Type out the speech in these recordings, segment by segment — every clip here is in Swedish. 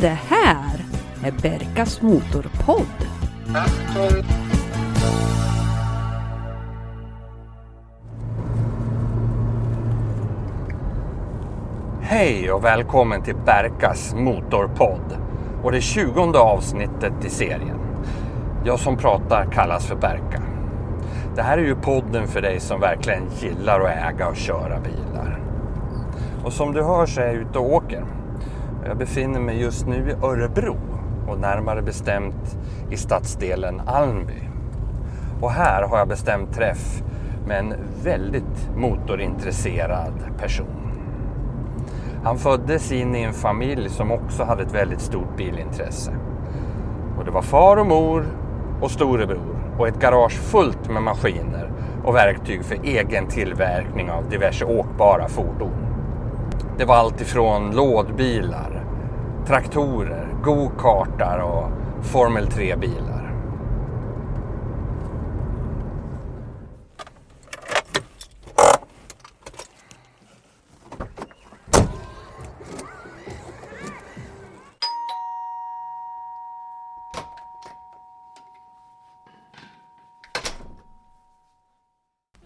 Det här är Berkas Motorpodd. Hej och välkommen till Berkas Motorpodd och det tjugonde avsnittet i serien. Jag som pratar kallas för Berka. Det här är ju podden för dig som verkligen gillar att äga och köra bilar. Och som du hör så är jag ute och åker. Jag befinner mig just nu i Örebro och närmare bestämt i stadsdelen Almby. Och här har jag bestämt träff med en väldigt motorintresserad person. Han föddes in i en familj som också hade ett väldigt stort bilintresse. Och det var far och mor och storebror och ett garage fullt med maskiner och verktyg för egen tillverkning av diverse åkbara fordon. Det var allt ifrån lådbilar, traktorer, go-kartar och Formel 3-bilar.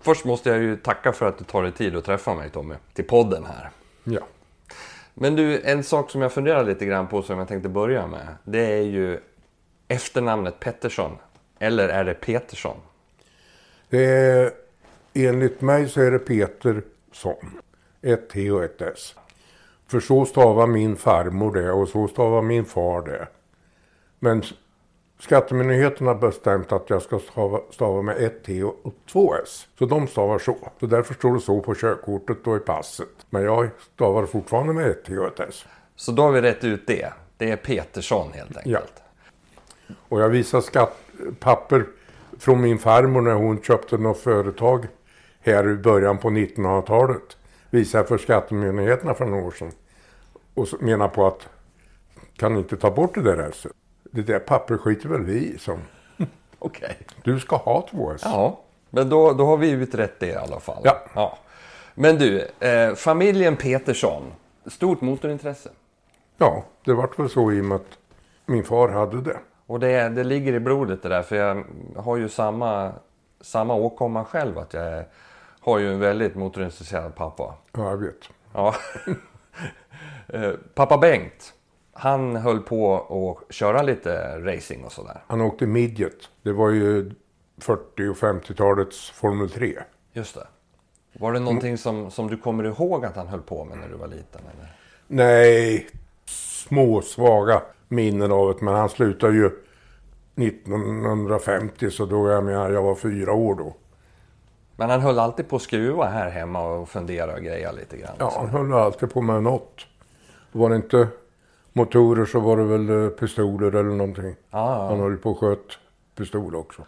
Först måste jag ju tacka för att du tar dig tid att träffa mig Tommy, till podden här. Ja. Men du, en sak som jag funderar lite grann på som jag tänkte börja med. Det är ju efternamnet Pettersson. Eller är det Petersson? Det är, enligt mig så är det Petersson. Ett T och ett S. För så stavar min farmor det och så stavar min far det. Men Skattemyndigheten har bestämt att jag ska stava, stava med ett T och två S. Så de stavar så. Så därför står det så på körkortet och i passet. Men jag stavar fortfarande med ett T och ett S. Så då har vi rätt ut det. Det är Petersson helt enkelt. Och jag visar skattpapper från min farmor när hon köpte något företag här i början på 1900-talet. Visar för skattemyndigheterna för några år sedan. Och menar på att kan inte ta bort det där S. Det där pappret skiter väl vi i som. Okej. Du ska ha två S. Ja, men då, då har vi utrett det i alla fall. Ja. Men du, eh, familjen Petersson. Stort motorintresse. Ja, det vart väl så i och med att min far hade det. Och det, det ligger i blodet det där. För jag har ju samma, samma åkomma själv. Att jag har ju en väldigt motorintresserad pappa. Ja, jag vet. Ja. Eh, pappa Bengt. Han höll på att köra lite racing och sådär. Han åkte midget. Det var ju 40 och 50-talets Formel 3. Just det. Var det någonting som, som du kommer ihåg att han höll på med när du var liten? Eller? Nej, små svaga minnen av det. Men han slutade ju 1950 så då jag menar, jag var fyra år då. Men han höll alltid på att skruva här hemma och fundera och greja lite grann. Ja, han höll alltid på med något. Var det inte motorer så var det väl eh, pistoler eller någonting. Ja, Han höll på och sköt pistol också.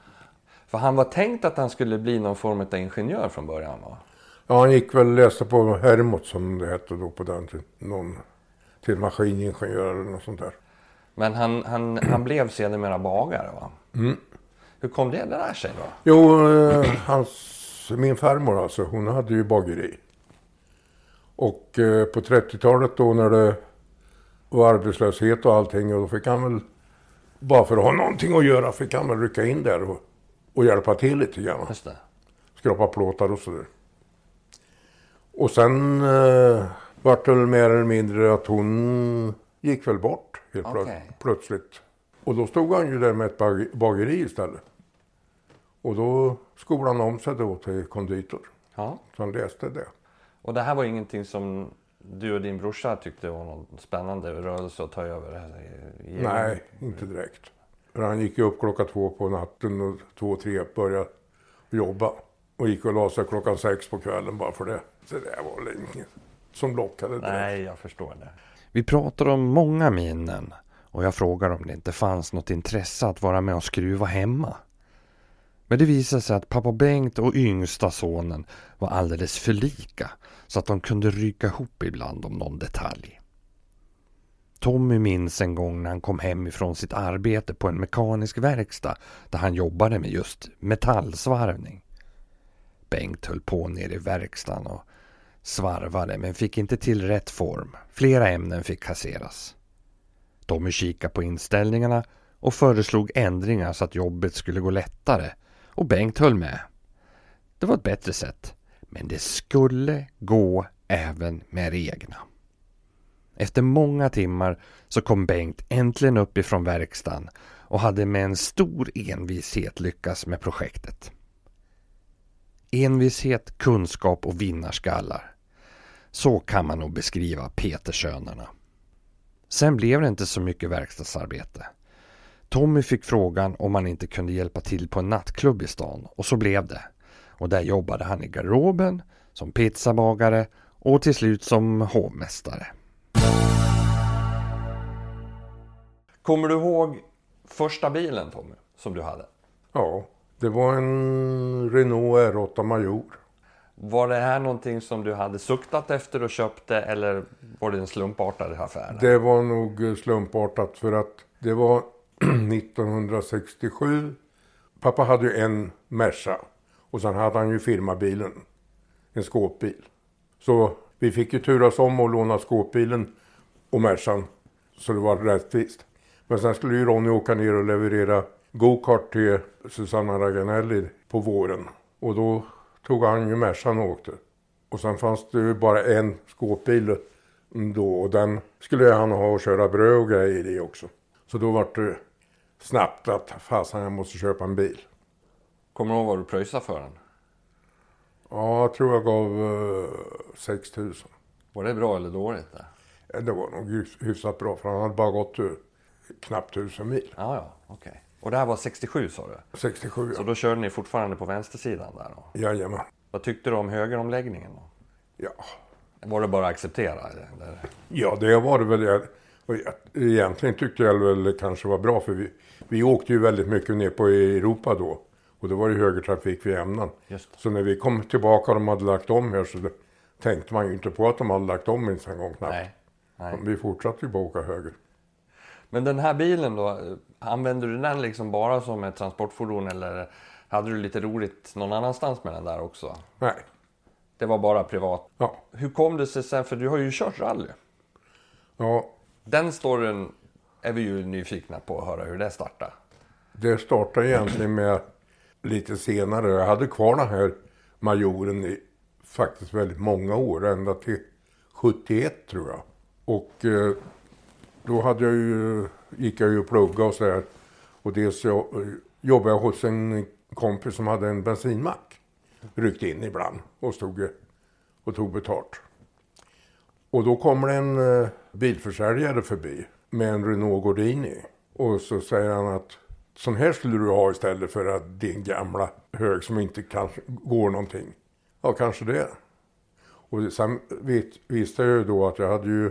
För han var tänkt att han skulle bli någon form av ingenjör från början va? Ja, han gick väl läste på Hermot som det hette då på den tiden. Någon till maskiningenjör eller något sånt där. Men han, han, han blev sedermera bagare va? Mm. Hur kom det där sig då? Jo, eh, hans, min farmor alltså, hon hade ju bageri. Och eh, på 30-talet då när det var arbetslöshet och allting, och då fick han väl, bara för att ha någonting att göra, fick han väl rycka in där och, och hjälpa till lite grann. Just det. Skrapa plåtar och sådär. Och sen eh, vart det väl mer eller mindre att hon gick väl bort helt Okej. plötsligt. Och då stod han ju där med ett bag- bageri istället. Och då skolade han om sig då till konditor. Ja. Så han läste det. Och det här var ingenting som du och din brorsa tyckte var någon spännande rörelse att ta över? Nej, inte direkt. För han gick ju upp klockan två på natten och två, tre började jobba. Och gick och la sig klockan sex på kvällen bara för det. Så det var väl inget som lockade direkt. Nej, jag förstår det. Vi pratar om många minnen och jag frågar om det inte fanns något intresse att vara med och skruva hemma. Men det visade sig att pappa Bengt och yngsta sonen var alldeles för lika så att de kunde ryka ihop ibland om någon detalj. Tommy minns en gång när han kom hem ifrån sitt arbete på en mekanisk verkstad där han jobbade med just metallsvarvning. Bengt höll på nere i verkstaden och svarvade men fick inte till rätt form. Flera ämnen fick kasseras. Tommy kikade på inställningarna och föreslog ändringar så att jobbet skulle gå lättare och Bengt höll med. Det var ett bättre sätt. Men det skulle gå även med det egna. Efter många timmar så kom Bengt äntligen upp ifrån verkstaden och hade med en stor envishet lyckats med projektet. Envishet, kunskap och vinnarskallar. Så kan man nog beskriva Petersönerna. Sen blev det inte så mycket verkstadsarbete. Tommy fick frågan om han inte kunde hjälpa till på en nattklubb i stan och så blev det. Och där jobbade han i garderoben, som pizzabagare och till slut som hovmästare. Kommer du ihåg första bilen Tommy, som du hade? Ja, det var en Renault R8 Major. Var det här någonting som du hade suktat efter och köpte eller var det en slumpartad affär? Det var nog slumpartat för att det var 1967. Pappa hade ju en Merca och sen hade han ju firmabilen. En skåpbil. Så vi fick ju turas om och låna skåpbilen och Mercan. Så det var rättvist. Men sen skulle ju Ronny åka ner och leverera gokart till Susanna Raganelli på våren. Och då tog han ju Mercan och åkte. Och sen fanns det ju bara en skåpbil då och den skulle han ha och köra bröd och grejer i också. Så då var det snabbt att fasen jag måste köpa en bil. Kommer du ihåg vad du pröjsade för den? Ja, jag tror jag gav uh, 6 000. Var det bra eller dåligt? Det, det var nog hyfsat bra för han hade bara gått uh, knappt 1000 mil. Ja, ja, okej. Okay. Och det här var 67 sa du? 67 ja. Så då körde ni fortfarande på vänstersidan där då? Jajamän. Vad tyckte du om högeromläggningen då? Ja. Var det bara att acceptera? Eller? Ja, det var det väl. Egentligen tyckte jag väl kanske var bra för vi, vi åkte ju väldigt mycket ner på Europa då. Och då var det högertrafik vid Ämnan. Så när vi kom tillbaka och de hade lagt om här så tänkte man ju inte på att de hade lagt om ens en gång knappt. Nej. Nej. Vi fortsatte ju bara åka höger. Men den här bilen då, använde du den liksom bara som ett transportfordon eller hade du lite roligt någon annanstans med den där också? Nej. Det var bara privat? Ja. Hur kom det sig sen, för du har ju kört rally. Ja. Den storyn är vi ju nyfikna på att höra hur det startade. Det startade egentligen med lite senare. Jag hade kvar den här majoren i faktiskt väldigt många år, ända till 71 tror jag. Och eh, då hade jag ju, gick jag ju och pluggade och sådär. Och dels jag, eh, jobbade jag hos en kompis som hade en bensinmack. Ryckte in ibland och stod eh, och tog betalt. Och då kommer en eh, bilförsäljare förbi med en Renault Gordini. Och så säger han att sån här skulle du ha istället för att din gamla hög som inte kanske går någonting. Ja, kanske det. Och sen vet, visste jag ju då att jag hade ju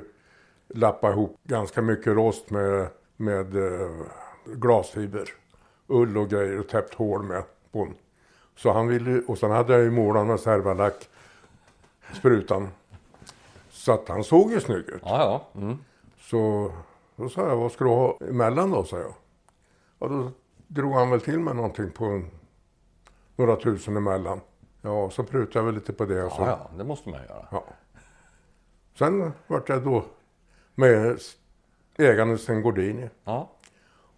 lappat ihop ganska mycket rost med, med uh, glasfiber. Ull och grejer och täppt hål med på den. Så han ville, och sen hade jag ju målat med servalack, sprutan. Så att han såg ju snygg ut. Ja, ja. Mm. Så då sa jag, vad ska du ha emellan då, sa jag. Och då drog han väl till med någonting på en, några tusen emellan. Ja, så prutade jag väl lite på det. Och så. Ja, ja, det måste man göra. Ja. Sen vart jag då med ägandes en Gordini. Ja.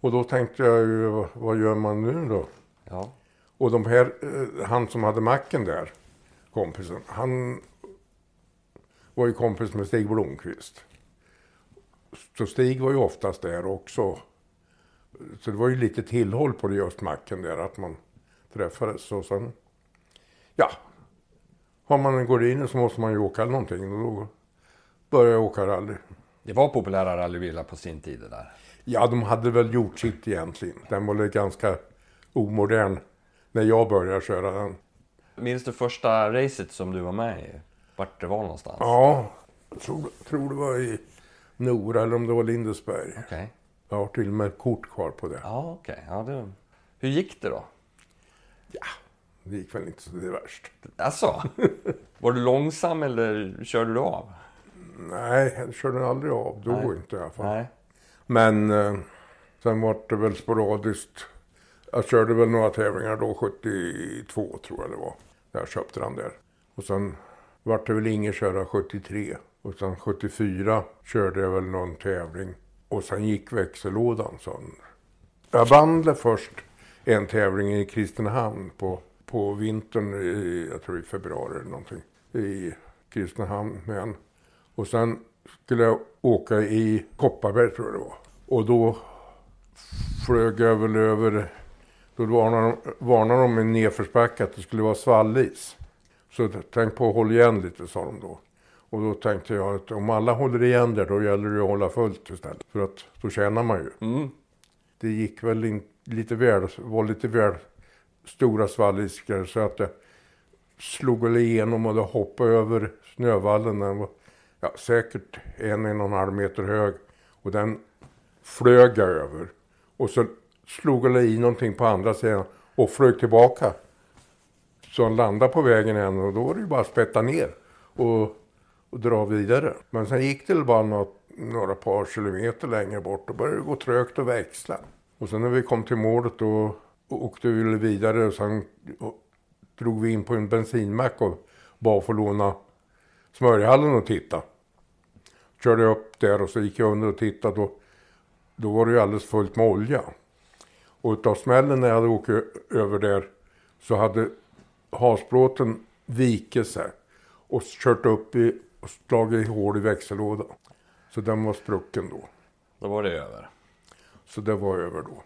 Och då tänkte jag ju, vad gör man nu då? Ja. Och de här, eh, han som hade macken där, kompisen, han var ju kompis med Stig Blomqvist. Så Stig var ju oftast där också. Så det var ju lite tillhåll på just macken där, att man träffades. Och sen, ja, har man en Gordini så måste man ju åka någonting. Och då började jag åka rally. Det var populära rallybilar på sin tid det där. Ja, de hade väl gjort sitt egentligen. Den var väl ganska omodern när jag började köra den. Minns du första racet som du var med i? Vart det var någonstans? Ja, jag tror, tror det var i Nora eller om det var Lindesberg. Okay. Jag har till och med kort kvar på det. Ja, okej. Okay. Ja, det... Hur gick det då? Ja, det gick väl inte så det är värst. Alltså, Var du långsam eller körde du av? Nej, jag körde aldrig av. Då Nej. inte i alla fall. Nej. Men eh, sen var det väl sporadiskt. Jag körde väl några tävlingar då, 72 tror jag det var. Jag köpte den där. Och sen vart det väl ingen köra 73. Och sen 74 körde jag väl någon tävling. Och sen gick växellådan sönder. Jag vann väl först en tävling i Kristinehamn på, på vintern, i, jag tror i februari eller någonting. I Kristinehamn med en. Och sen skulle jag åka i Kopparberg tror jag det var. Och då flög jag väl över, då varnade de, varnade de i nedförsbacke att det skulle vara svallis. Så tänk på att hålla igen lite sa de då. Och då tänkte jag att om alla håller igen där då gäller det att hålla fullt istället. För att då tjänar man ju. Mm. Det gick väl in, lite väl, var lite väl stora svalliskar så att det slog väl igenom och det hoppade över snövallen. Den var ja, säkert en, en och en halv meter hög. Och den flög jag över. Och så slog det i någonting på andra sidan och flög tillbaka. Så han landade på vägen igen och då var det ju bara att spätta ner och, och dra vidare. Men sen gick det bara något, några par kilometer längre bort och började det gå trögt att växla. Och sen när vi kom till målet då åkte vi vidare och sen drog vi in på en bensinmack och bad att få låna smörjhallen och titta. Körde upp där och så gick jag under och tittade. Då, då var det ju alldeles fullt med olja. Och utav smällen när jag hade åkt över där så hade hasplåten vikit sig och kört upp i och slagit hål i växellådan. Så den var sprucken då. Då var det över. Så det var över då.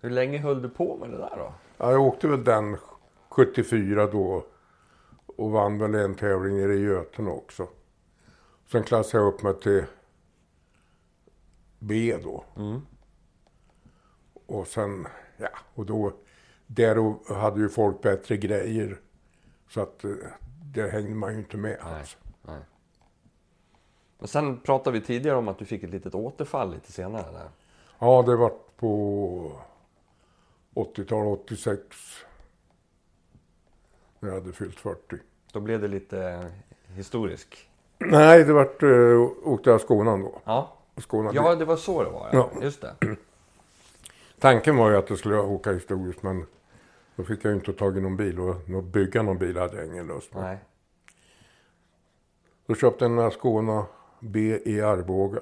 Hur länge höll du på med det där då? Ja, jag åkte väl den 74 då och vann väl en tävling nere i Göten också. Sen klassade jag upp mig till B då. Mm. Och sen, ja, och då, där hade ju folk bättre grejer. Så att eh, det hängde man ju inte med Nej. alls. Nej. Men sen pratade vi tidigare om att du fick ett litet återfall lite senare. Där. Ja, det var på 80-tal, 86. När jag hade fyllt 40. Då blev det lite historisk. Nej, det vart, uh, åkte jag Skånan då. Ja. Skånan. ja, det var så det var. Ja. Ja. Just det. Tanken var ju att jag skulle åka historiskt men då fick jag ju inte tag i någon bil och bygga någon bil hade jag ingen lust med. Nej. Då köpte jag en Skåna B i Arboga.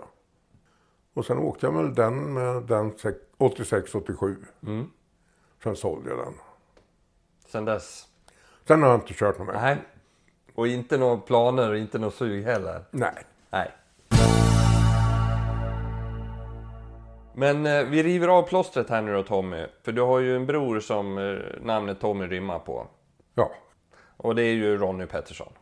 Och sen åkte jag väl den med den 86-87. Mm. Sen sålde jag den. Sen dess. Sen har jag inte kört någon mer. Nej. Och inte några planer och inte något sug heller. Nej. Nej. Men eh, vi river av plåstret här nu då Tommy. För du har ju en bror som eh, namnet Tommy rimmar på. Ja. Och det är ju Ronny Pettersson.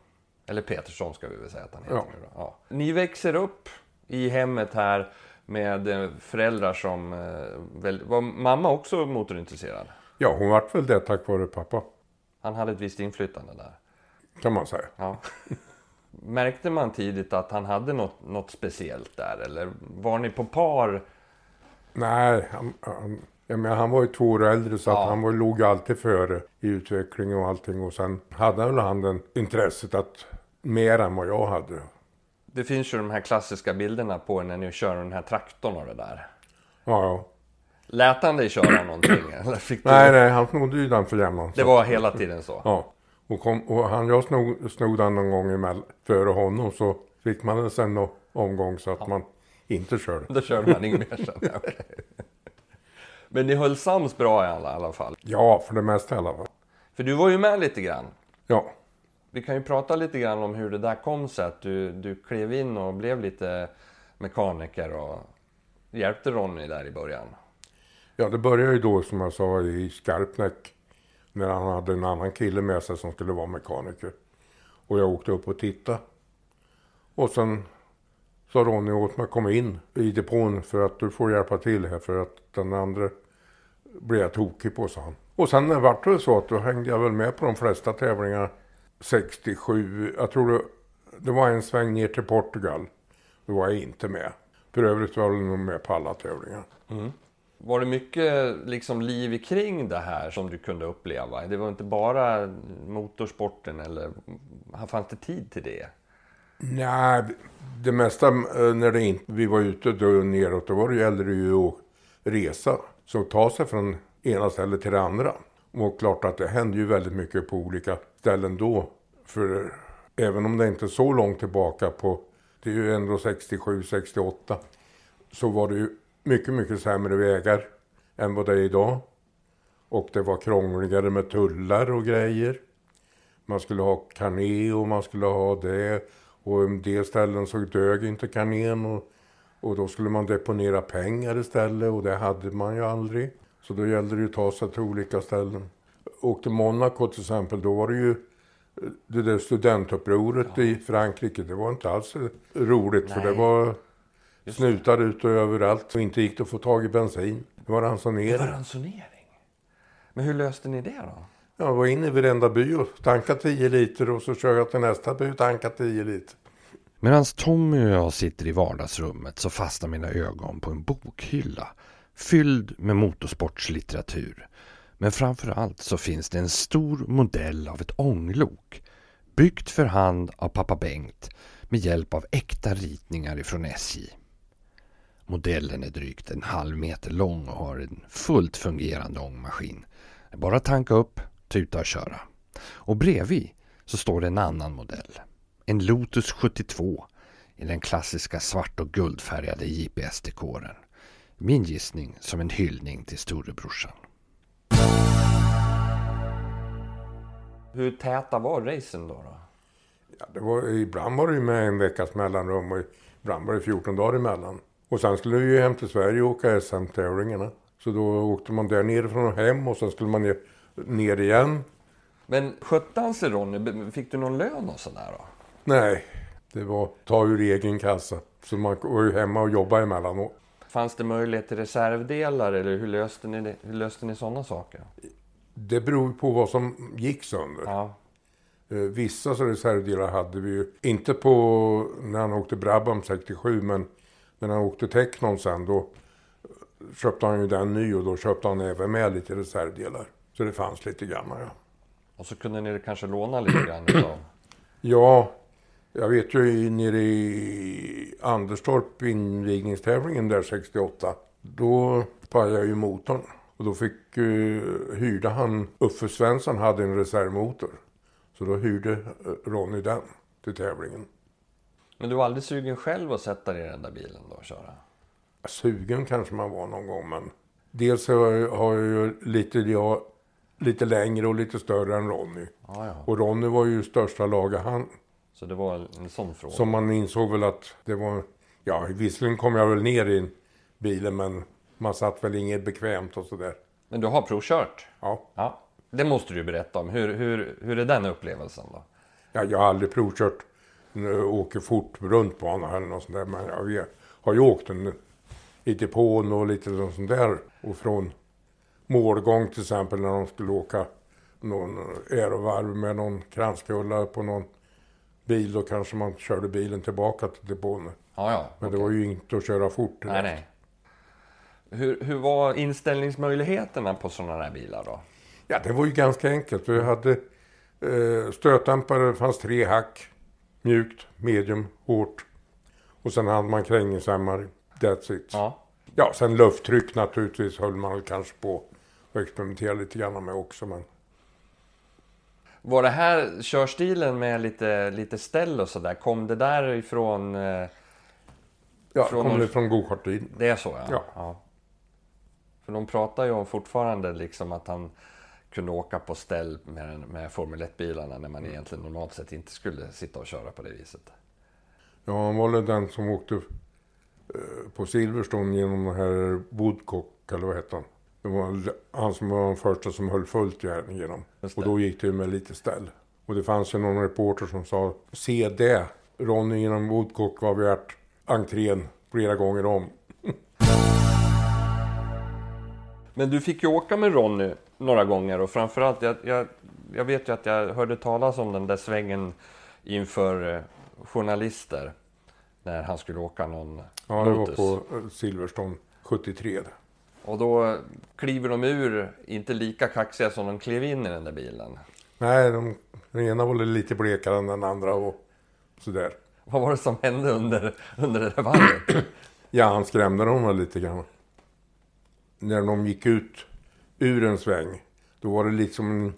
Eller Petersson ska vi väl säga att han heter Ja. nu då. Ja. Ni växer upp i hemmet här med eh, föräldrar som... eh, Väl, var mamma också motorintresserad? Ja, hon vart väl det tack vare pappa. Han hade ett visst inflytande där. Kan man säga. Ja. Märkte man tidigt att han hade något, något speciellt där? Eller var ni på par? Nej, han, han, jag menar, han var ju två år äldre så Ja. att han var, låg alltid före i utveckling och allting. Och sen hade väl han den intresset att mer än vad jag hade. Det finns ju de här klassiska bilderna på när ni kör den här traktorn och det där. Ja, ja. Lät han dig köra någonting? Eller fick du... Nej, nej, han snodde ju den för jämnan. Det var hela tiden så? Ja. Och, kom, och han, jag snod, snod den någon gång emellan, före honom så fick man en sen omgång så att man inte körde. Då körde man inget mer sen? Men ni höll sams bra i alla, alla fall? Ja, för det mesta i alla fall. För du var ju med lite grann. Ja. Vi kan ju prata lite grann om hur det där kom sig. Att du, du klev in och blev lite mekaniker och hjälpte Ronny där i början. ja, det började ju då som jag sa i Skarpnäck. När han hade en annan kille med sig som skulle vara mekaniker. Och jag åkte upp och tittade. Och sen sa Ronny åt mig att komma in i depån för att du får hjälpa till här för att den andra blir jag tokig på, sa han. Och sen vart det så att då hängde jag väl med på de flesta tävlingar 67. Jag tror det, det var en sväng ner till Portugal. Då var jag inte med. För övrigt var jag nog med på alla tävlingar. Mm. Var det mycket liksom liv kring det här som du kunde uppleva? Det var inte bara motorsporten eller fanns det tid till det? Nej, det mesta eh, när det inte, vi var ute då neråt, då var det, gällde det ju att resa. Så ta sig från ena stället till det andra. Och klart att det hände ju väldigt mycket på olika ställen då. För eh, även om det inte är så långt tillbaka på, det är ju ändå 67, 68, så var det ju mycket, mycket sämre vägar än vad det är idag. Och det var krångligare med tullar och grejer. Man skulle ha kané och man skulle ha det. Och en del ställen så dög inte kanén och, och då skulle man deponera pengar istället och det hade man ju aldrig. Så då gällde det ju att ta sig till olika ställen. Åkte Monaco till exempel, då var det ju det där studentupproret ja. i Frankrike, det var inte alls roligt Nej. för det var snutar ute överallt och inte gick det att få tag i bensin. Det var ransonering. Det var ransonering? Men hur löste ni det då? Jag var inne i varenda by och tankade 10 liter och så kör jag till nästa by och tankar 10 liter. Medan Tommy och jag sitter i vardagsrummet så fastnar mina ögon på en bokhylla fylld med motorsportslitteratur. Men framför allt så finns det en stor modell av ett ånglok byggt för hand av pappa Bengt med hjälp av äkta ritningar ifrån SJ. Modellen är drygt en halv meter lång och har en fullt fungerande ångmaskin. Bara tanka upp, tuta och köra. Och bredvid så står det en annan modell. En Lotus 72 i den klassiska svart och guldfärgade JPS-dekoren. Min gissning som en hyllning till storebrorsan. Hur täta var racen då? då? Ja, det var, ibland var det med en veckas mellanrum och ibland var det 14 dagar emellan. Och sen skulle vi ju hem till Sverige och åka SM-tävlingarna. Så då åkte man där nerifrån och hem och sen skulle man ner, ner igen. Men skötte han sig Ronny? Fick du någon lön och sådär då? Nej, det var ta ur egen kassa. Så man var ju hemma och jobbade emellanåt. Fanns det möjlighet till reservdelar eller hur löste ni, det? hur löste ni sådana saker? Det beror på vad som gick sönder. Ja. Eh, vissa reservdelar hade vi ju, inte på när han åkte Brabham 67, men när han åkte Technon sen då köpte han ju den ny och då köpte han även med lite reservdelar. Så det fanns lite grann ja. Och så kunde ni kanske låna lite grann utav? ja, jag vet ju nere i Anderstorp, invigningstävlingen där 68. Då pajade ju motorn. Och då fick, uh, hyrde han, Uffe Svensson hade en reservmotor. Så då hyrde eh, Ronny den till tävlingen. Men du var aldrig sugen själv att sätta dig i den där bilen då och köra? Sugen kanske man var någon gång men dels har jag ju lite, jag, lite längre och lite större än Ronny. Ah, ja. Och Ronny var ju största laget han. Så det var en sån fråga? Som man insåg väl att det var, ja visserligen kom jag väl ner i bilen men man satt väl inget bekvämt och sådär. Men du har provkört? Ja. ja. Det måste du berätta om. Hur, hur, hur är den upplevelsen då? Ja, jag har aldrig provkört åker fort runt banan eller något sånt där. Men jag har ju åkt en, i depån och lite sånt där. Och från målgång till exempel när de skulle åka någon aerovarv med någon kranskulla på någon bil. Då kanske man körde bilen tillbaka till depån. Ja, ja, men okay. det var ju inte att köra fort. Nej, nej. Hur, hur var inställningsmöjligheterna på sådana där bilar då? Ja, det var ju ganska enkelt. Vi hade eh, stötdämpare, det fanns tre hack. Mjukt, medium, hårt. Och sen hade man krängningshämmare. That's it. Ja. ja, sen lufttryck naturligtvis höll man kanske på och experimentera lite grann med också. Men... Var det här körstilen med lite, lite ställ och sådär, kom det där ifrån? Eh, ja, från kom det från gokarttiden. Det är så ja. ja. ja. För de pratar ju om fortfarande liksom att han kunde åka på ställ med, med Formel 1-bilarna när man egentligen normalt sett inte skulle sitta och köra på det viset. Ja, han var väl den som åkte eh, på Silverstone genom den här Woodcock, eller vad hette han? Det var han som var den första som höll fullt igenom. Och då gick det med lite ställ. Och det fanns ju någon reporter som sa, se det, Ronny genom Woodcock var värt entrén flera gånger om. Men du fick ju åka med Ronny några gånger och framförallt, jag, jag, jag vet ju att jag hörde talas om den där svängen inför eh, journalister när han skulle åka någon Ja, det var på eh, Silverstone 73. Och då kliver de ur, inte lika kaxiga som de klev in i den där bilen. Nej, de, den ena var lite blekare än den andra och sådär. Vad var det som hände under, under det där varvet? ja, han skrämde dem lite grann. när de gick ut ur en sväng, då var det liksom en,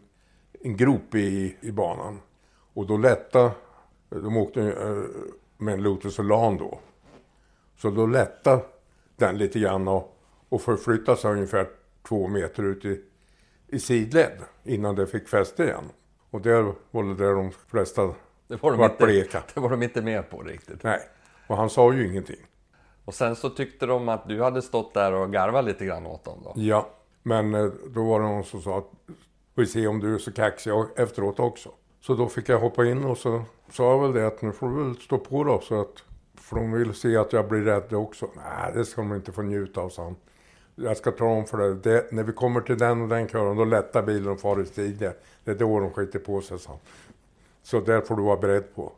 en grop i, i banan. Och då lätta, de åkte eh, med en Lotus Elan då. Så då lätta den lite grann och, och förflyttade sig ungefär två meter ut i, i sidled innan det fick fäste igen. Och där var det där de flesta Det var, de vart inte, bleka. det var de inte med på riktigt. Nej, och han sa ju ingenting. Och sen så tyckte de att du hade stått där och garvat lite grann åt dem då. Ja, men eh, då var det någon som sa att vi ser om du är så kaxig efteråt också. Så då fick jag hoppa in och så sa jag väl det att nu får du väl stå på då så att för de vill se att jag blir rädd också. Nej, det ska de inte få njuta av, sa han. Jag ska tala om för dig, det, när vi kommer till den och den kören då lättar bilen och far i stigen. Det är då de skiter på sig, han. Så där får du vara beredd på.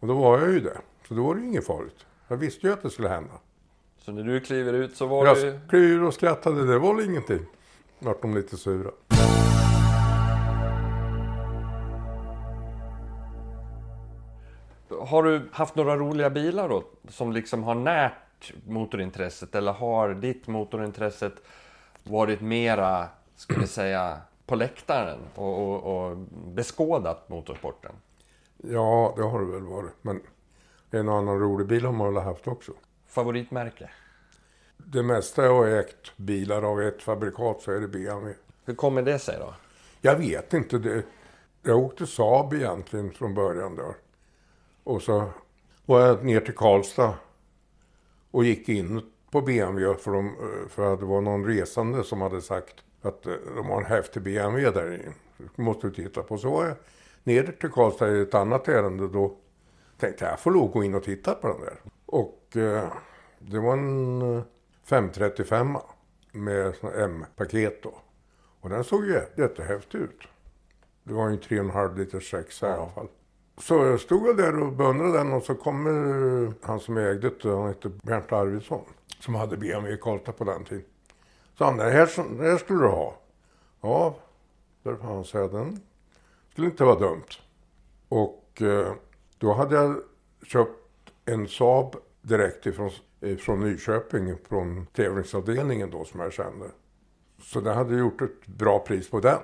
Och då var jag ju det. Så då var det ju inget farligt. Jag visste ju att det skulle hända. Så när du kliver ut så var du... Jag klev ur och skrattade, det var väl ingenting. Vart de lite sura. Har du haft några roliga bilar då som liksom har närt motorintresset eller har ditt motorintresset varit mera, ska vi säga, på läktaren och, och, och beskådat motorsporten? Ja, det har det väl varit. Men en och annan rolig bil har man väl haft också. Favoritmärke? Det mesta jag har ägt bilar av ett fabrikat så är det BMW. Hur kommer det sig då? Jag vet inte. Det. Jag åkte Saab egentligen från början där. Och så var jag ner till Karlstad och gick in på BMW för, de, för att det var någon resande som hade sagt att eh, de har en häftig BMW där inne. Måste du titta på. Så var jag ner till Karlstad i ett annat ärende. Då tänkte jag, jag får lov gå in och titta på den där. Och eh, det var en eh, 535 med M-paket då. Och den såg ju jättehäftig ut. Det var ju en 3,5 liters sexa i alla fall. Så jag stod jag där och beundrade den och så kommer han som ägde det, han hette Bernt Arvidsson, som hade BMW i Karlstad på den tiden. Så han, det här, det här skulle du ha. Ja, där han säga den skulle inte vara dumt. Och eh, då hade jag köpt en Saab direkt ifrån, ifrån Nyköping, från tävlingsavdelningen då som jag kände. Så det hade gjort ett bra pris på den.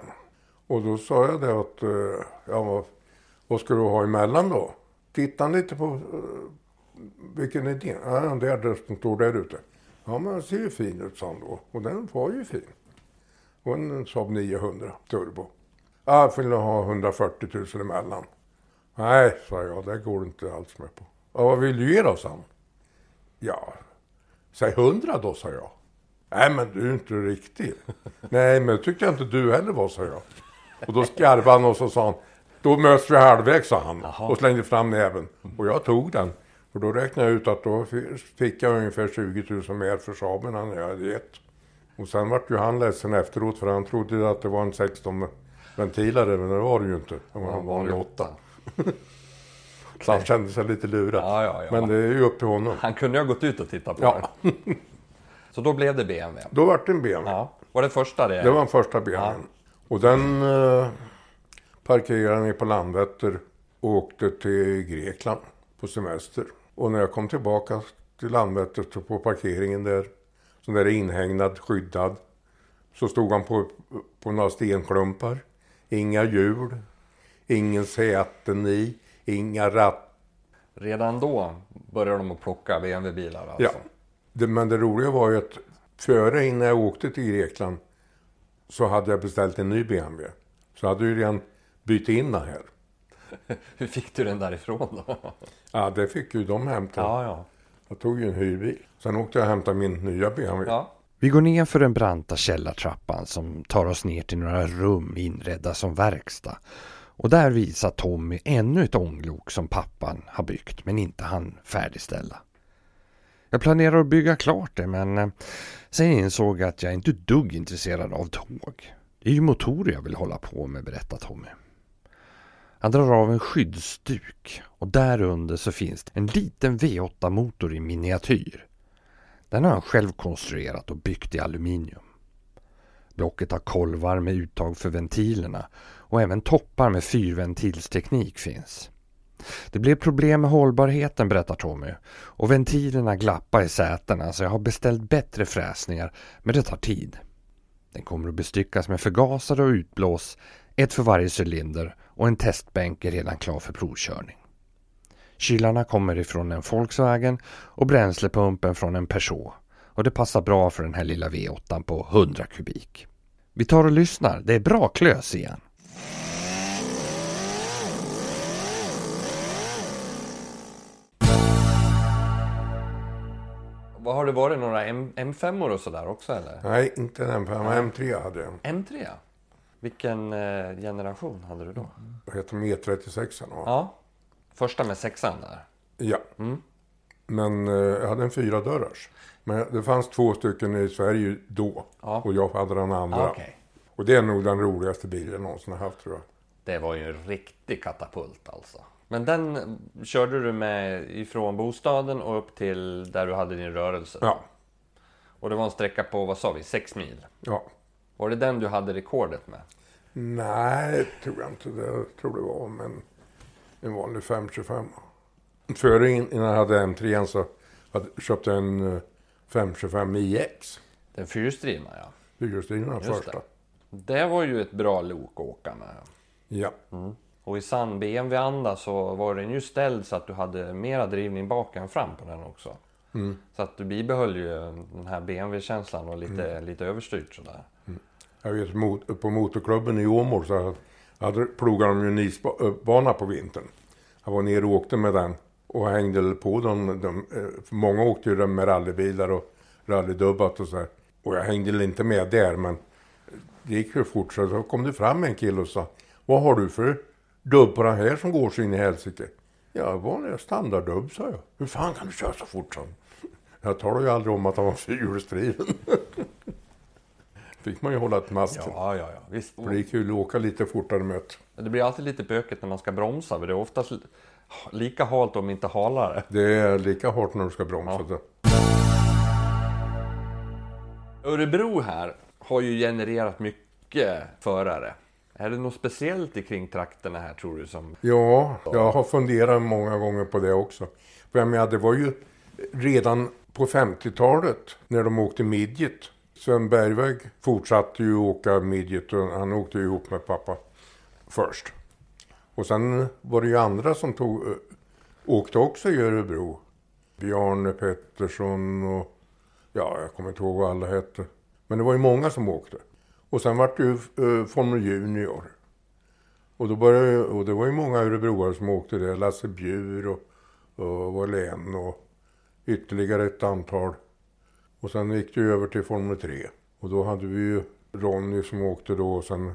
Och då sa jag det att, eh, ja vad, ska du ha emellan då? Titta lite på, eh, vilken är din? Ja, den där som står där ute. Ja, men den ser ju fin ut, sa han då. Och den var ju fin. Och en Saab 900 turbo. Ja, jag vill ha 140 000 emellan. Nej, sa jag, det går inte alls med på. Ja, vad vill du ge då, sa han. Ja, säg 100 då, sa jag. Nej, men du är inte riktig. Nej, men det tyckte jag inte du heller var, sa jag. Och då skarvade han och så sa han, då möts vi halvvägs, sa han. Jaha. Och slängde fram näven. Och jag tog den. Och då räknade jag ut att då fick jag ungefär 20 000 mer för Saaben än jag hade gett. Och sen vart ju han ledsen efteråt för han trodde att det var en 16 ventilare men det var det ju inte. Det var en vanlig 8. Så han kände sig lite lurad. Ja, ja, ja. Men det är ju upp till honom. Han kunde ju ha gått ut och tittat på Ja. den. Så då blev det BMW. Då vart det en BMW. Var det första det? Det var den första BMWn. Och den eh, parkerade ni på Landvetter och åkte till Grekland på semester. Och när jag kom tillbaka till Landvetter på parkeringen där, som där är inhägnad, skyddad, så stod han på, på några stenklumpar. Inga hjul, ingen säten i, inga ratt. Redan då började de att plocka BMW-bilar alltså? Ja. Det, men det roliga var ju att före innan jag åkte till Grekland så hade jag beställt en ny BMW. Så hade ju redan bytt in den här. Hur fick du den därifrån då? Ja, det fick ju de hämta. Ja, ja. Jag tog ju en hyrbil. Sen åkte jag och hämtade min nya BMW. ja. Vi går ner för den branta källartrappan som tar oss ner till några rum inredda som verkstad. Och där visar Tommy ännu ett ånglok som pappan har byggt men inte han färdigställa. Jag planerar att bygga klart det men eh, sen insåg jag att jag inte är dugg intresserad av tåg. Det är ju motorer jag vill hålla på med, berättar Tommy. Han drar av en skyddsduk och där under så finns det en liten V8-motor i miniatyr. Den har han själv konstruerat och byggt i aluminium. Blocket har kolvar med uttag för ventilerna och även toppar med fyrventilsteknik finns. Det blev problem med hållbarheten berättar Tommy och ventilerna glappar i sätena så jag har beställt bättre fräsningar men det tar tid. Den kommer att bestyckas med förgasare och utblås, ett för varje cylinder och en testbänk är redan klar för provkörning. Kylarna kommer ifrån en Volkswagen och bränslepumpen från en Peugeot och det passar bra för den här lilla V8 på 100 kubik. Vi tar och lyssnar, det är bra klös igen. Vad har det varit? Några M- M5 och sådär också eller? Nej, inte en M5, M3 hade jag. M3? Vilken eh, generation hade du då? Vad heter de? E36 va? Ja. Första med sexan där. Ja. Men eh, jag hade en fyra dörrars. Men det fanns två stycken i Sverige då. Ja. Och jag hade den andra. Ah, Okej. Och det är nog den roligaste bilen jag någonsin har haft tror jag. Det var ju en riktig katapult alltså. Men den eh, körde du med ifrån bostaden och upp till där du hade din rörelse? Ja. Och det var en sträcka på, vad sa vi, sex mil? Ja. Var det den du hade rekordet med? Nej, tror jag inte. Det tror det var men en vanlig 525. Före in- innan jag hade M3 så hade, köpte jag en eh, 525 IX. Den fyrhjulsdrivna ja. Fyrhjulsdrivna första. det. Det var ju ett bra lok att åka med. Ja. Och i sann BMW-anda så var den ju ställd så att du hade mera drivning bak än fram på den också. Så att du bibehöll ju den här BMW-känslan och lite, lite överstyrt sådär. Jag vet mot, på motorklubben i Åmål så hade, plogade de ju en isbana eh, på vintern. Jag var nere och åkte med den och hängde på dem. De, eh, många åkte ju den med rallybilar och rallydubbat och så här. Och jag hängde väl inte med där men det gick ju fort så då kom det fram en kille och sa Vad har du för dubb på den här som går så in i helsike? Ja, vanliga standarddubb sa jag. Hur fan kan du köra så fort som? Jag talade ju aldrig om att han var fyrhjulsdriven. Fick man ju hålla ett masken. Ja, ja, ja, visst. För det gick ju att åka lite fortare med ett. Det blir alltid lite bökigt när man ska bromsa, för det är oftast li- lika halt om inte halare. Det är lika hårt när du ska bromsa. Ja. Örebro här har ju genererat mycket förare. Är det något speciellt i kring trakterna här tror du som... Ja, jag har funderat många gånger på det också. För jag menar, det var ju redan på 50-talet när de åkte midget. Sven Bergväg fortsatte ju åka midget och han åkte ju ihop med pappa först. Och sen var det ju andra som tog, eh, åkte också i Örebro. Bjarne Pettersson och ja, jag kommer inte ihåg vad alla hette. Men det var ju många som åkte. Och sen var det ju uh, Formel Junior. Och, då började, och det var ju många örebroare som åkte där. Lasse Bjur och, och Wallén och ytterligare ett antal. Och sen gick det över till Formel 3. Och då hade vi ju Ronny som åkte då och sen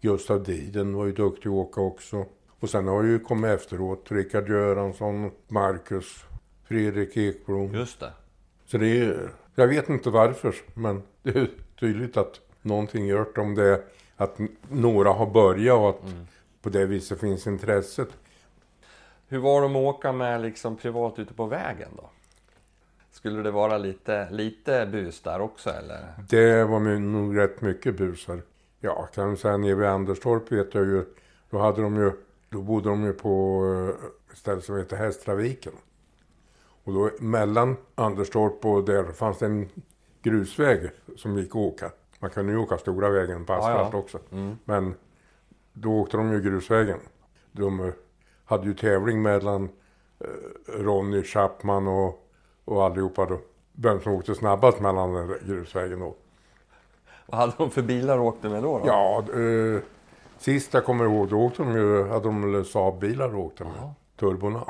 Gustav Diden var ju duktig att åka också. Och sen har ju kommit efteråt Rickard Göransson, Marcus, Fredrik Ekblom. Just det. Så det är, jag vet inte varför, men det är tydligt att någonting gjort om det att några har börjat och att på det viset finns intresset. Hur var de att åka med liksom privat ute på vägen då? Skulle det vara lite, lite bus där också eller? Det var nog rätt mycket busar. Ja, kan jag säga nere vid Anderstorp vet jag ju, då hade de ju, då bodde de ju på eh, ett ställe som heter Hästtraviken. Och då mellan Anderstorp och där fanns det en grusväg som gick att åka. Man kunde ju åka stora vägen på Ja, asfalt ja. också. Men då åkte de ju grusvägen. De eh, hade ju tävling mellan eh, Ronny Chapman och, och allihopa då. Vem som åkte snabbast mellan den grusvägen då. Vad hade de för bilar och åkte med då? då? Ja, eh, sist jag kommer ihåg då åkte de ju, hade de väl Saab-bilar och åkte med. Turborna.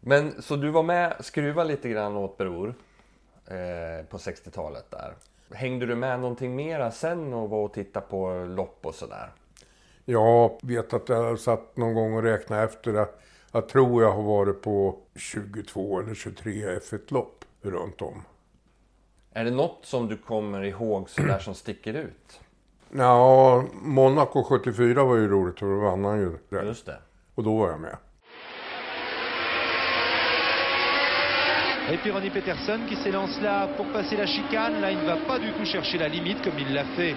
Men så du var med, skruva lite grann åt Bror eh, på 60-talet där. Hängde du med någonting mera sen och var och tittade på lopp och sådär? Jag vet att jag satt någon gång och räknade efter. Jag, jag tror jag har varit på 22 eller 23 F1-lopp runt om. Är det något som du kommer ihåg sådär som sticker ut? Ja, Monaco 74 var ju roligt för då vann han ju det. Just det. Och då var jag med. Et puis Ronnie Peterson qui s'élance là pour passer la chicane. Là, il ne va pas du tout chercher la limite comme il l'a fait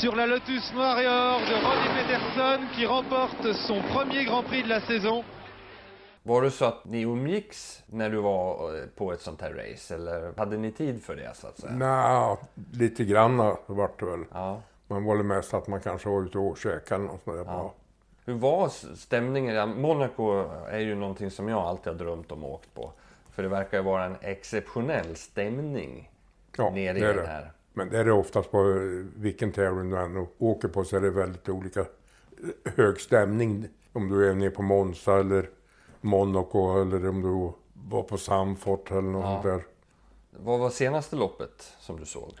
sur la Lotus Noir et Or de Ronnie Peterson qui remporte son premier Grand Prix de la saison. Var det så att ni umgicks när du var eh, på ett sånt här race? Eller hade ni tid för det så att säga? Nja, lite grann vart det väl. Ja. Man var väl mest att man kanske var ute och käkade eller något sånt där. Ja. Hur var stämningen? Monaco är ju någonting som jag alltid har drömt om och åkt på. För det verkar ju vara en exceptionell stämning Ja, nere i det den det. här. Men det är det oftast på eh, vilken tävling du än åker på så är det väldigt olika eh, hög stämning. Om du är nere på Monza eller Monaco eller om du var på Samfort eller något Ja. där. Vad var senaste loppet som du såg?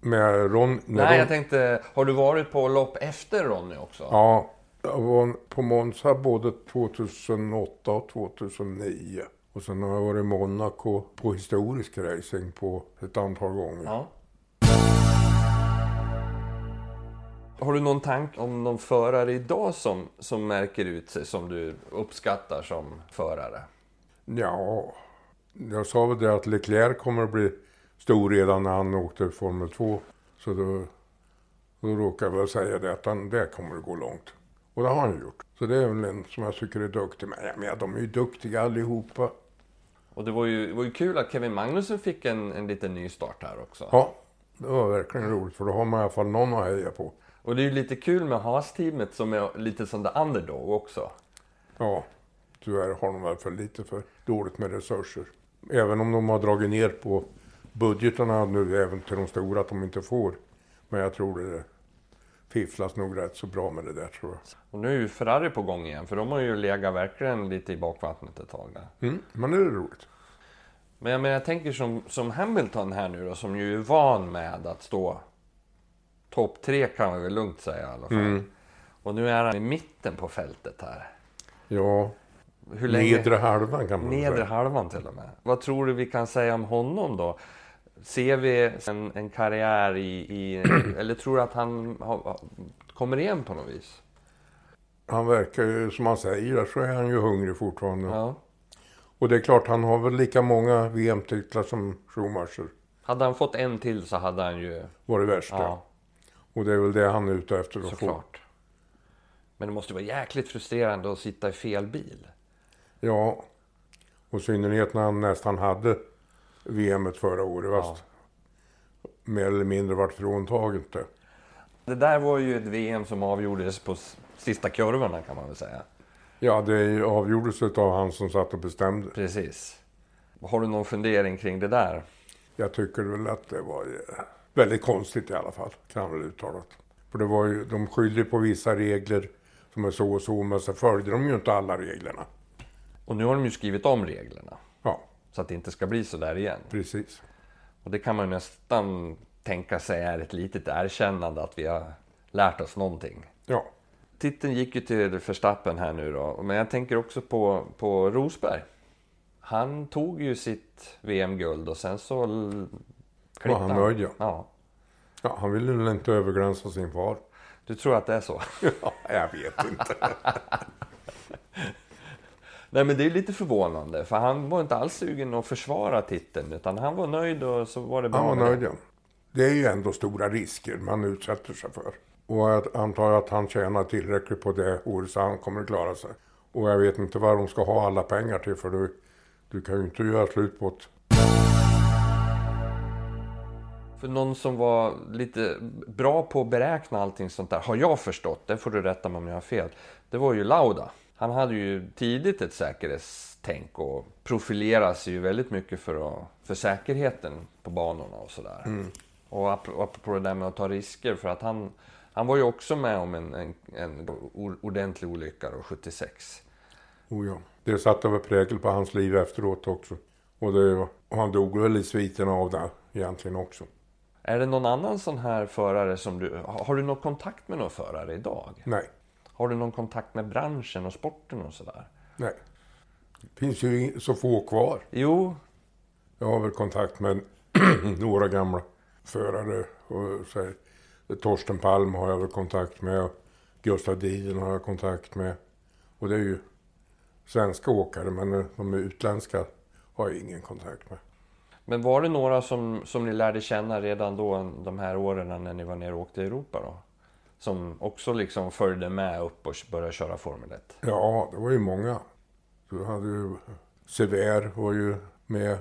Med Ron... när Nej, Ron- jag tänkte, har du varit på lopp efter Ronny också? Ja, jag var på Monza både 2008 och 2009. Och sen har jag varit i Monaco på historisk racing på ett antal gånger. Ja. Har du någon tanke om någon förare idag som, som märker ut sig som du uppskattar som förare? Ja, jag sa väl det att Leclerc kommer att bli stor redan när han åkte Formel 2. Så då, då råkar jag väl säga det att han, det kommer att gå långt. Och det har han gjort. Så det är väl en som jag tycker är duktig. Men, ja, men de är ju duktiga allihopa. Och det var ju, det var ju kul att Kevin Magnussen fick en, en liten ny start här också. Ja, det var verkligen roligt för då har man i alla fall någon att heja på. Och det är ju lite kul med Haas-teamet som är lite som the underdog också. Ja, tyvärr har de väl för lite för dåligt med resurser. Även om de har dragit ner på budgetarna nu även till de stora att de inte får. Men jag tror det fifflas nog rätt så bra med det där tror jag. Och nu är ju Ferrari på gång igen, för de har ju legat verkligen lite i bakvattnet ett tag där. Mm, men det är roligt. Men jag, menar, jag tänker som, som Hamilton här nu då, som ju är van med att stå topp tre kan man väl lugnt säga i alla fall. Och nu är han i mitten på fältet här. Ja, Hur länge? nedre halvan kan man Nedre säga. halvan till och med. Vad tror du vi kan säga om honom då? Ser vi en, en karriär i, i eller tror du att han har, kommer igen på något vis? Han verkar ju, som han säger, så är han ju hungrig fortfarande. Ja. Och det är klart, han har väl lika många VM-titlar som Schumacher. Hade han fått en till så hade han ju... Var det värsta. Ja, Och det är väl det han är ute efter att få. såklart. Men det måste vara jäkligt frustrerande att sitta i fel bil. Ja, och i synnerhet när han nästan hade VM förra året. Fast mer eller mindre vart fråntaget det. Det där var ju ett VM som avgjordes på sista kurvorna kan man väl säga. Ja, det avgjordes av han som satt och bestämde. Precis. Har du någon fundering kring det där? Jag tycker väl att det var väldigt konstigt i alla fall, kan jag väl uttalat. För det var ju, de skyller på vissa regler som är så och så, men så följde de ju inte alla reglerna. Och nu har de ju skrivit om reglerna. Ja, Så att det inte ska bli så där igen. precis. Och det kan man nästan tänka sig är ett litet erkännande att vi har lärt oss någonting. Ja, Titeln gick ju till Verstappen här nu då, men jag tänker också på, på Rosberg. Han tog ju sitt VM-guld och sen så han nöjd, ja. ja. ja han ville väl inte överglänsa sin far. Du tror att det är så? Ja, jag vet inte. Nej men det är lite förvånande för han var inte alls sugen att försvara titeln utan han var nöjd och så var det bra. Han var nöjd, ja. Det är ju ändå stora risker man utsätter sig för. Och jag antar att han tjänar tillräckligt på det året så han kommer att klara sig. Och jag vet inte vad de ska ha alla pengar till för du, du kan ju inte göra slut på ett... För någon som var lite bra på att beräkna allting sånt där, har jag förstått, det får du rätta mig om jag har fel. Det var ju Lauda. Han hade ju tidigt ett säkerhetstänk och profilerade sig ju väldigt mycket för, att, för säkerheten på banorna och sådär. Och ap- apropå det där med att ta risker, för att han, han var ju också med om en, en, en ordentlig olycka då, 76. Oh ja. Det satte väl prägel på hans liv efteråt också. Och, det, och han dog väl i sviterna av det egentligen också. Är det någon annan sån här förare som du... Har du någon kontakt med någon förare idag? Nej, Har du någon kontakt med branschen och sporten och sådär? nej. Det finns ju så få kvar. Jo, Jag har väl kontakt med några gamla förare. Och så här, Torsten Palm har jag väl kontakt med. och Gustav Diden har jag kontakt med. Och det är ju svenska åkare, men de utländska har jag ingen kontakt med. Men var det några som, som ni lärde känna redan då, de här åren när ni var nere och åkte i Europa då? Som också liksom följde med upp och började köra Formel 1? Ja, det var ju många. Du hade ju Sever var ju med.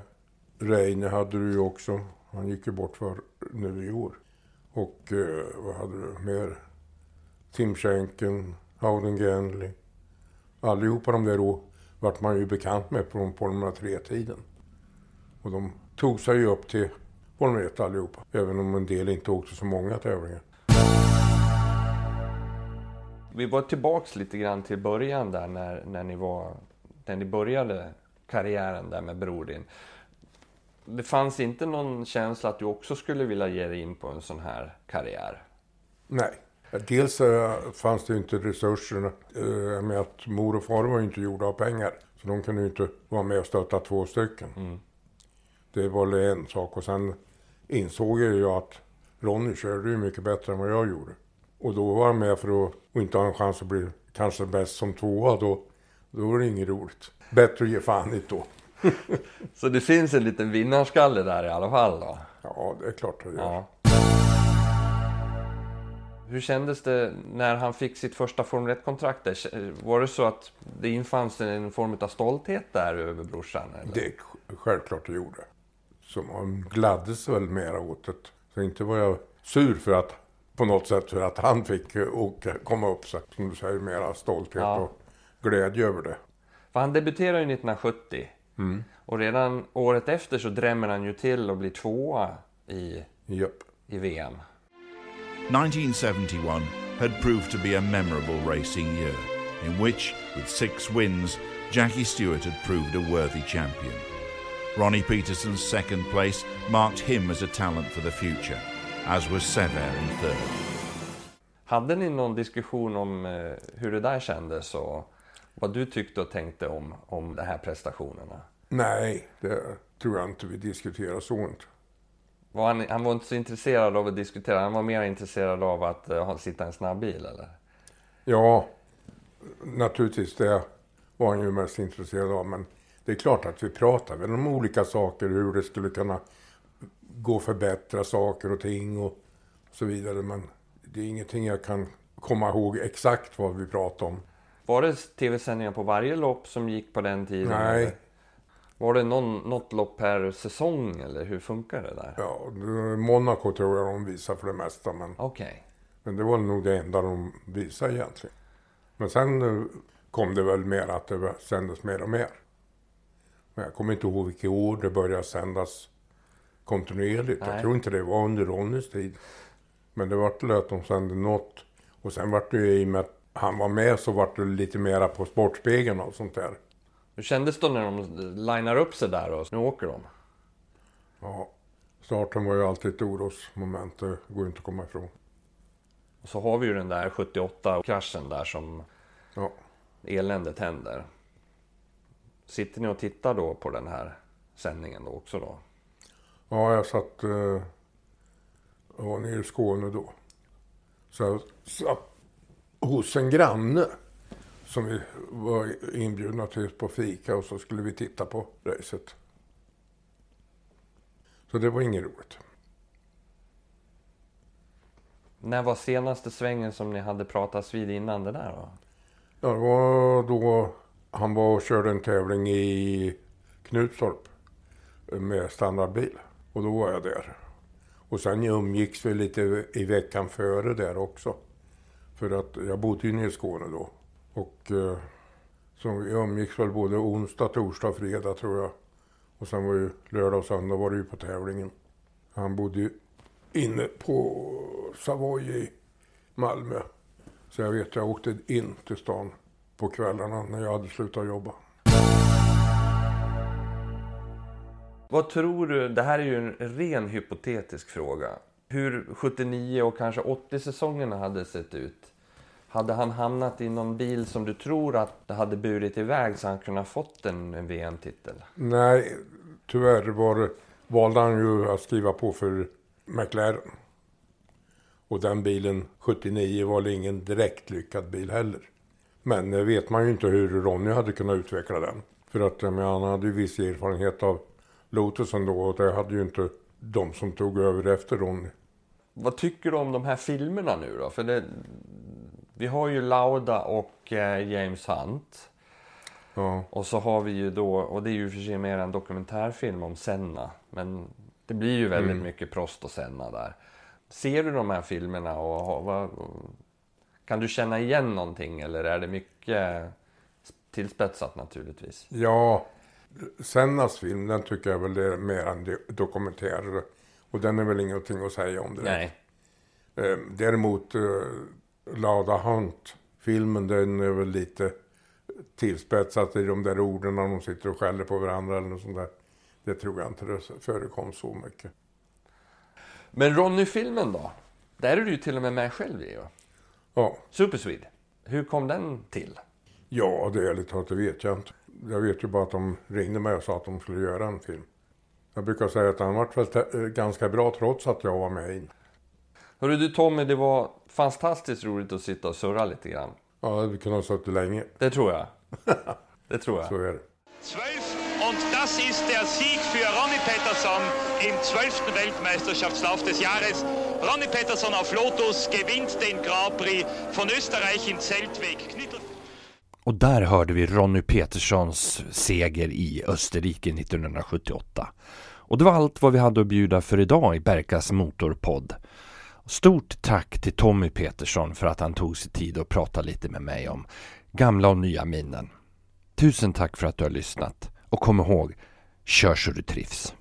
Reine hade du ju också. Han gick ju bort för nu i år. Och eh, vad hade du mer? Tim Schenken, Howden Genley. Allihopa de där då vart man ju bekant med från Formel 3-tiden. Och de tog sig upp till Formel 1 allihopa. Även om en del inte åkte så många tävlingar. Vi var tillbaks lite grann till början där när, när, ni, var, när ni började karriären där med Bror din. Det fanns inte någon känsla att du också skulle vilja ge dig in på en sån här karriär? Nej. Dels äh, fanns det inte resurserna äh, med att mor och far var inte gjorda av pengar. Så de kunde ju inte vara med och stötta två stycken. Mm. Det var en sak och sen insåg jag ju att Ronny körde ju mycket bättre än vad jag gjorde. Och då var han med för att och inte ha en chans att bli kanske bäst som tvåa. Då, då var det inget roligt. Bättre att ge fan i då. Så det finns en liten vinnarskalle där i alla fall då? Ja, det är klart det gör. Ja. Hur kändes det när han fick sitt första Formel 1-kontrakt? Var det så att det infann sig en form av stolthet där över brorsan? Eller? Det självklart det gjorde. Så man gladdes väl mera åt det. Så inte var jag sur för att på något sätt för att han fick åka, komma upp sig. Som du säger, mera stolthet ja. och glädje över det. För han debuterade ju 1970. Mm. Och redan året efter så drämmer han ju till och blir tvåa i, yep. i VM. 1971 had proved to be a memorable racing year, in which, with six wins, Jackie Stewart had proved a worthy champion. Ronnie Peterson's second place marked him as a talent for the future, as was Sever in third. Hade ni någon diskussion om eh, hur det där kändes och vad du tyckte och tänkte om, om de här prestationerna? Nej, det tror jag inte vi diskuterar så inte. Var han, han var inte så intresserad av att diskutera, han var mer intresserad av att uh, sitta i en snabb bil eller? Ja, naturligtvis det var han ju mest intresserad av. Men det är klart att vi pratar väl om olika saker, hur det skulle kunna gå att förbättra saker och ting och så vidare. Men det är ingenting jag kan komma ihåg exakt vad vi pratade om. Var det tv-sändningar på varje lopp som gick på den tiden? Nej. Eller? Var det någon, något lopp per säsong eller hur funkar det där? Ja, Monaco tror jag de visar för det mesta. Men, okay. men det var nog det enda de visade egentligen. Men sen eh, kom det väl mer att det sändes mer och mer. Men jag kommer inte ihåg vilket år det började sändas kontinuerligt. Nej. Jag tror inte det var under Ronnys tid. Men det vart att de sände något. Och sen vart det ju i och med att han var med så vart det lite mera på Sportspegeln och sånt där. Hur kändes det när de linar upp sig där och nu åker de? Ja, starten var ju alltid ett orosmoment. Det går inte att komma ifrån. Och så har vi ju den där 78-kraschen där som ja. eländet händer. Sitter ni och tittar då på den här sändningen då också då? Ja, jag satt... Eh, jag var nere i Skåne då. Så jag satt hos en granne som vi var inbjudna till på fika och så skulle vi titta på racet. Så det var inget roligt. När var senaste svängen som ni hade pratats vid innan det där då? Ja, det var då han var och körde en tävling i Knutstorp med standardbil. Och då var jag där. Och sen umgicks vi lite i veckan före där också. För att jag bodde ju nere i Skåne då. Och eh, så vi umgicks väl både onsdag, torsdag, fredag tror jag. Och sen var ju lördag och söndag var det ju på tävlingen. Han bodde ju inne på Savoy i Malmö. Så jag vet, jag åkte in till stan på kvällarna när jag hade slutat jobba. Vad tror du, det här är ju en ren hypotetisk fråga. Hur 79 och kanske 80 säsongerna hade sett ut hade han hamnat i någon bil som du tror att det hade burit iväg så han kunde ha fått en, VM-titel? Nej, tyvärr var, valde han ju att skriva på för McLaren. Och den bilen, 79, var ingen direkt lyckad bil heller. Men det vet man ju inte hur Ronny hade kunnat utveckla den. För att menar, han hade ju viss erfarenhet av Lotusen då och det hade ju inte de som tog över efter Ronny. Vad tycker du om de här filmerna nu då? För det, vi har ju Lauda och eh, James Hunt. Ja. Och så har vi ju då, och det är ju för sig mer en dokumentärfilm om Senna. Men det blir ju väldigt Mm. mycket Prost och Senna där. Ser du de här filmerna och vad, kan du känna igen någonting eller är det mycket tillspetsat naturligtvis? Ja, Sennas film den tycker jag väl är mer en do- dokumentär. Och den är väl ingenting att säga om det. Nej. Eh, däremot eh, Lada Hunt-filmen den är väl lite tillspetsat i de där orden när de sitter och skäller på varandra eller något sånt där. Det tror jag inte det förekom så mycket. Men Ronny-filmen då? Där är du ju till och med med själv i ju. Ja, Superswede. Hur kom den till? ja det är ärligt talat det vet jag inte. Jag vet ju bara att de ringde mig och sa att de skulle göra en film. Jag brukar säga att den varit väl eh, ganska bra trots att jag var med i. Hörru du Tommy, det var fantastiskt roligt att sitta och surra lite grann. Ja, vi kunde ha suttit länge. Det tror jag. Det tror jag. Så är det das ist der Sieg für Ronny Peterson im 12. Weltmeisterschaftslauf des Jahres. Ronny Peterson auf Lotus gewinnt den Grand Prix von Österreich in Zeltweg. Och där hörde vi Ronny Peterssons seger i Österrike 1978. Och det var allt vad vi hade att bjuda för idag i Berkas Motorpodd. Stort tack till Tommy Petersson för att han tog sig tid att prata lite med mig om gamla och nya minnen. Tusen tack för att du har lyssnat och kom ihåg, kör så du trivs.